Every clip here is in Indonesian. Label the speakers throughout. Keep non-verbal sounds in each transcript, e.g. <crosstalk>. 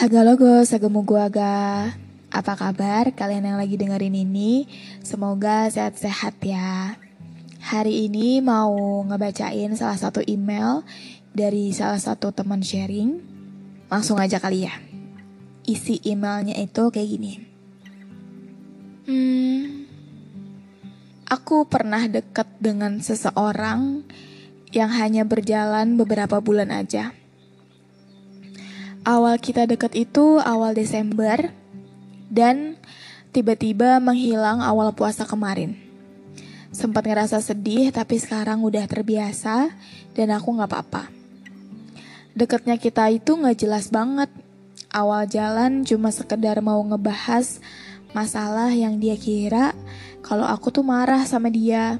Speaker 1: Haga logo, gua ga. Apa kabar kalian yang lagi dengerin ini? Semoga sehat-sehat ya. Hari ini mau ngebacain salah satu email dari salah satu teman sharing. Langsung aja kali ya. Isi emailnya itu kayak gini. Hmm, aku pernah dekat dengan seseorang yang hanya berjalan beberapa bulan aja. Awal kita deket itu awal Desember dan tiba-tiba menghilang awal puasa kemarin. Sempat ngerasa sedih tapi sekarang udah terbiasa dan aku gak apa-apa. Deketnya kita itu gak jelas banget. Awal jalan cuma sekedar mau ngebahas masalah yang dia kira kalau aku tuh marah sama dia.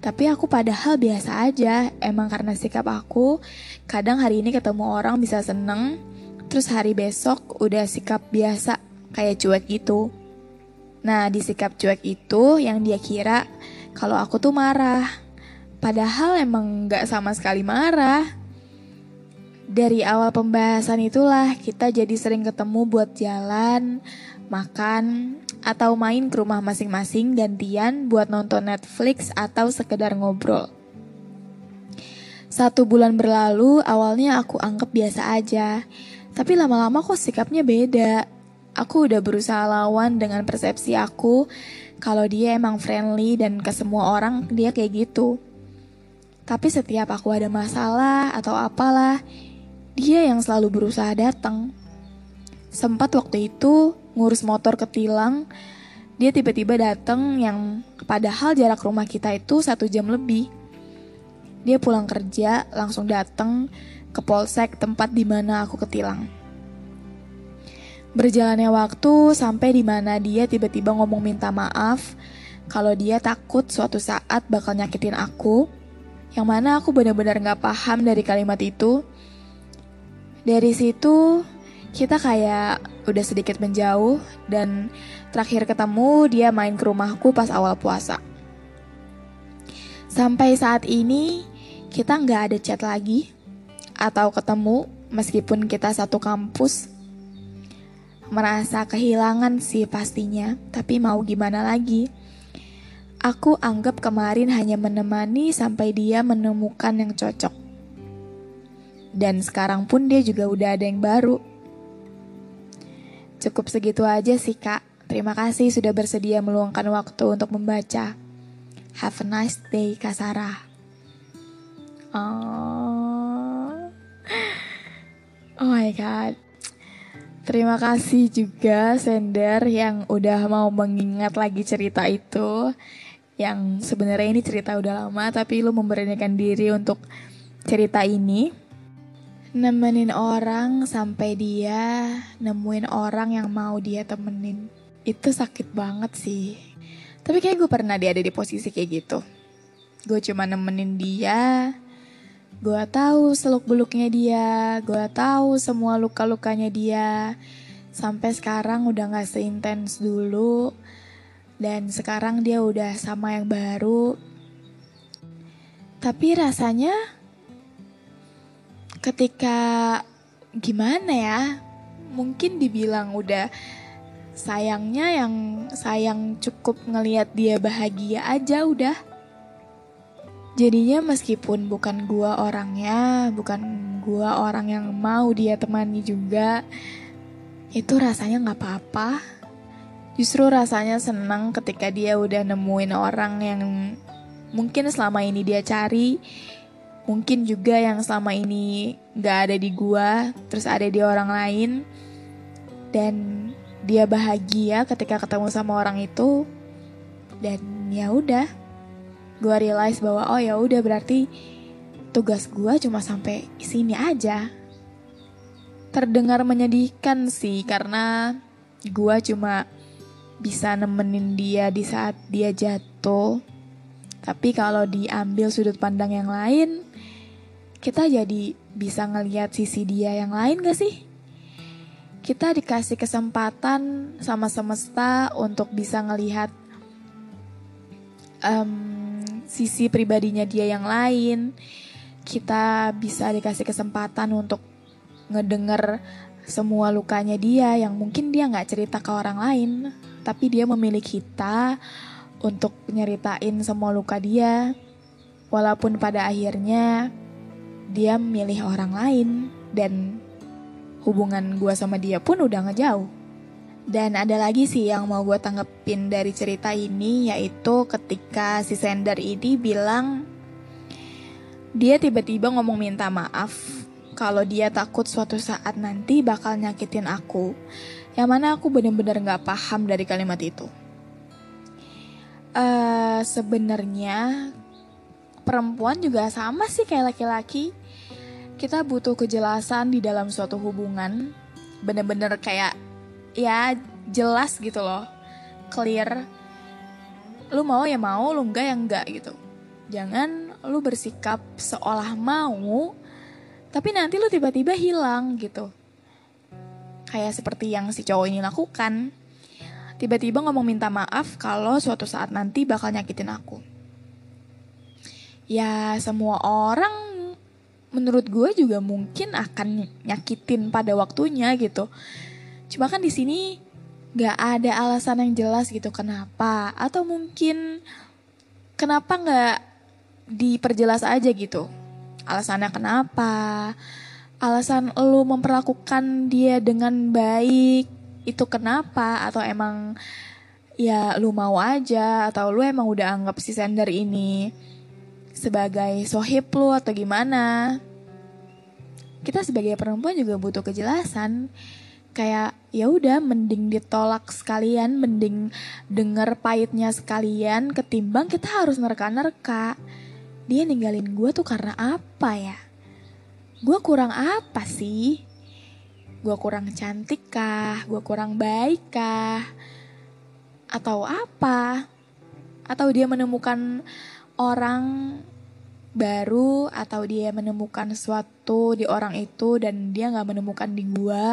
Speaker 1: Tapi aku padahal biasa aja, emang karena sikap aku, kadang hari ini ketemu orang bisa seneng, terus hari besok udah sikap biasa kayak cuek gitu. Nah, di sikap cuek itu yang dia kira kalau aku tuh marah. Padahal emang gak sama sekali marah. Dari awal pembahasan itulah kita jadi sering ketemu buat jalan, makan, atau main ke rumah masing-masing gantian buat nonton Netflix atau sekedar ngobrol. Satu bulan berlalu, awalnya aku anggap biasa aja. Tapi lama-lama kok sikapnya beda. Aku udah berusaha lawan dengan persepsi aku kalau dia emang friendly dan ke semua orang dia kayak gitu. Tapi setiap aku ada masalah atau apalah, dia yang selalu berusaha datang. Sempat waktu itu ngurus motor ketilang, dia tiba-tiba datang yang padahal jarak rumah kita itu satu jam lebih. Dia pulang kerja langsung datang ke polsek tempat di mana aku ketilang. Berjalannya waktu sampai di mana dia tiba-tiba ngomong minta maaf kalau dia takut suatu saat bakal nyakitin aku. Yang mana aku benar-benar gak paham dari kalimat itu. Dari situ kita kayak udah sedikit menjauh dan terakhir ketemu dia main ke rumahku pas awal puasa. Sampai saat ini kita nggak ada chat lagi atau ketemu meskipun kita satu kampus. Merasa kehilangan sih pastinya, tapi mau gimana lagi? Aku anggap kemarin hanya menemani sampai dia menemukan yang cocok. Dan sekarang pun dia juga udah ada yang baru. Cukup segitu aja sih kak. Terima kasih sudah bersedia meluangkan waktu untuk membaca. Have a nice day, Kak Sarah. Oh. Terima kasih juga Sender yang udah mau mengingat lagi cerita itu. Yang sebenarnya ini cerita udah lama tapi lu memberanikan diri untuk cerita ini. Nemenin orang sampai dia nemuin orang yang mau dia temenin. Itu sakit banget sih. Tapi kayak gue pernah dia ada di posisi kayak gitu. Gue cuma nemenin dia, Gue tahu seluk beluknya dia, gue tahu semua luka lukanya dia. Sampai sekarang udah gak seintens dulu, dan sekarang dia udah sama yang baru. Tapi rasanya ketika gimana ya, mungkin dibilang udah sayangnya yang sayang cukup ngelihat dia bahagia aja udah Jadinya meskipun bukan gua orangnya, bukan gua orang yang mau dia temani juga, itu rasanya nggak apa-apa. Justru rasanya senang ketika dia udah nemuin orang yang mungkin selama ini dia cari, mungkin juga yang selama ini nggak ada di gua, terus ada di orang lain, dan dia bahagia ketika ketemu sama orang itu, dan ya udah, gua realize bahwa oh ya udah berarti tugas gua cuma sampai sini aja. Terdengar menyedihkan sih karena gua cuma bisa nemenin dia di saat dia jatuh. Tapi kalau diambil sudut pandang yang lain, kita jadi bisa ngeliat sisi dia yang lain gak sih? Kita dikasih kesempatan sama semesta untuk bisa ngelihat um, sisi pribadinya dia yang lain. Kita bisa dikasih kesempatan untuk ngedenger semua lukanya dia yang mungkin dia nggak cerita ke orang lain tapi dia memilih kita untuk nyeritain semua luka dia. Walaupun pada akhirnya dia memilih orang lain dan hubungan gue sama dia pun udah ngejauh. Dan ada lagi sih yang mau gue tanggepin dari cerita ini yaitu ketika si sender ini bilang dia tiba-tiba ngomong minta maaf kalau dia takut suatu saat nanti bakal nyakitin aku. Yang mana aku bener-bener gak paham dari kalimat itu. Uh, Sebenarnya perempuan juga sama sih kayak laki-laki. Kita butuh kejelasan di dalam suatu hubungan. Bener-bener kayak ya jelas gitu loh. Clear. Lu mau ya mau, lu enggak ya enggak gitu. Jangan lu bersikap seolah mau, tapi nanti lu tiba-tiba hilang gitu kayak seperti yang si cowok ini lakukan. Tiba-tiba ngomong minta maaf kalau suatu saat nanti bakal nyakitin aku. Ya semua orang menurut gue juga mungkin akan nyakitin pada waktunya gitu. Cuma kan di sini nggak ada alasan yang jelas gitu kenapa. Atau mungkin kenapa nggak diperjelas aja gitu. Alasannya kenapa? Alasan lu memperlakukan dia dengan baik itu kenapa? Atau emang ya lu mau aja? Atau lu emang udah anggap si sender ini sebagai sohib lu atau gimana? Kita sebagai perempuan juga butuh kejelasan. Kayak ya udah mending ditolak sekalian mending denger pahitnya sekalian ketimbang kita harus nerka-nerka dia ninggalin gue tuh karena apa ya gue kurang apa sih? Gue kurang cantik kah? Gue kurang baik kah? Atau apa? Atau dia menemukan orang baru atau dia menemukan sesuatu di orang itu dan dia nggak menemukan di gue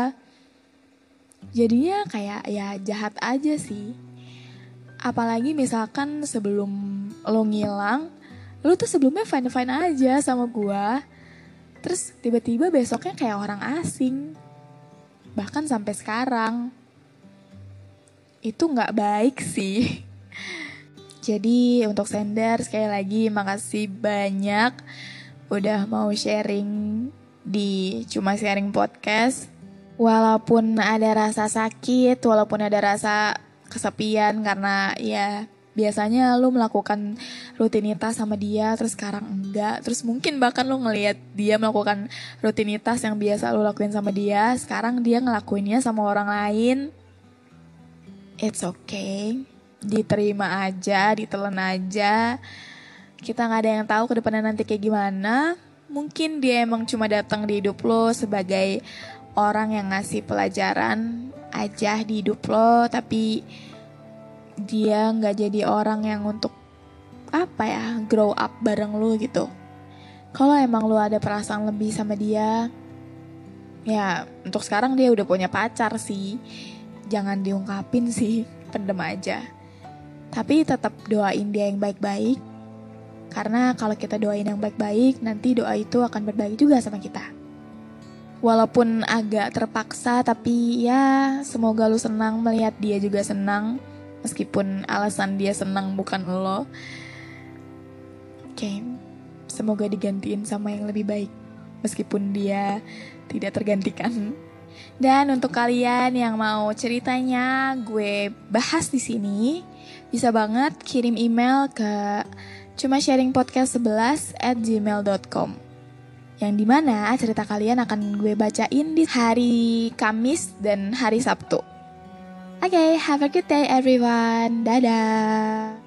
Speaker 1: jadinya kayak ya jahat aja sih apalagi misalkan sebelum lo ngilang lo tuh sebelumnya fine fine aja sama gue Terus tiba-tiba besoknya kayak orang asing. Bahkan sampai sekarang. Itu nggak baik sih. <laughs> Jadi untuk sender sekali lagi makasih banyak udah mau sharing di Cuma Sharing Podcast. Walaupun ada rasa sakit, walaupun ada rasa kesepian karena ya biasanya lu melakukan rutinitas sama dia terus sekarang enggak. Terus mungkin bahkan lu ngelihat dia melakukan rutinitas yang biasa lu lakuin sama dia sekarang dia ngelakuinnya sama orang lain it's okay. Diterima aja ditelan aja. Kita nggak ada yang tahu ke depannya nanti kayak gimana. Mungkin dia emang cuma datang di hidup lo sebagai orang yang ngasih pelajaran aja di hidup lo tapi dia nggak jadi orang yang untuk apa ya grow up bareng lu gitu. Kalau emang lu ada perasaan lebih sama dia ya untuk sekarang dia udah punya pacar sih. Jangan diungkapin sih <laughs> pendem aja. Tapi tetap doain dia yang baik-baik karena kalau kita doain yang baik-baik nanti doa itu akan berbagi juga sama kita walaupun agak terpaksa tapi ya semoga lu senang melihat dia juga senang meskipun alasan dia senang bukan lo. Oke, okay. semoga digantiin sama yang lebih baik meskipun dia tidak tergantikan. Dan untuk kalian yang mau ceritanya gue bahas di sini, bisa banget kirim email ke cuma sharing podcast 11 at gmail.com yang di mana cerita kalian akan gue bacain di hari Kamis dan hari Sabtu. Oke, okay, have a good day everyone. Dadah.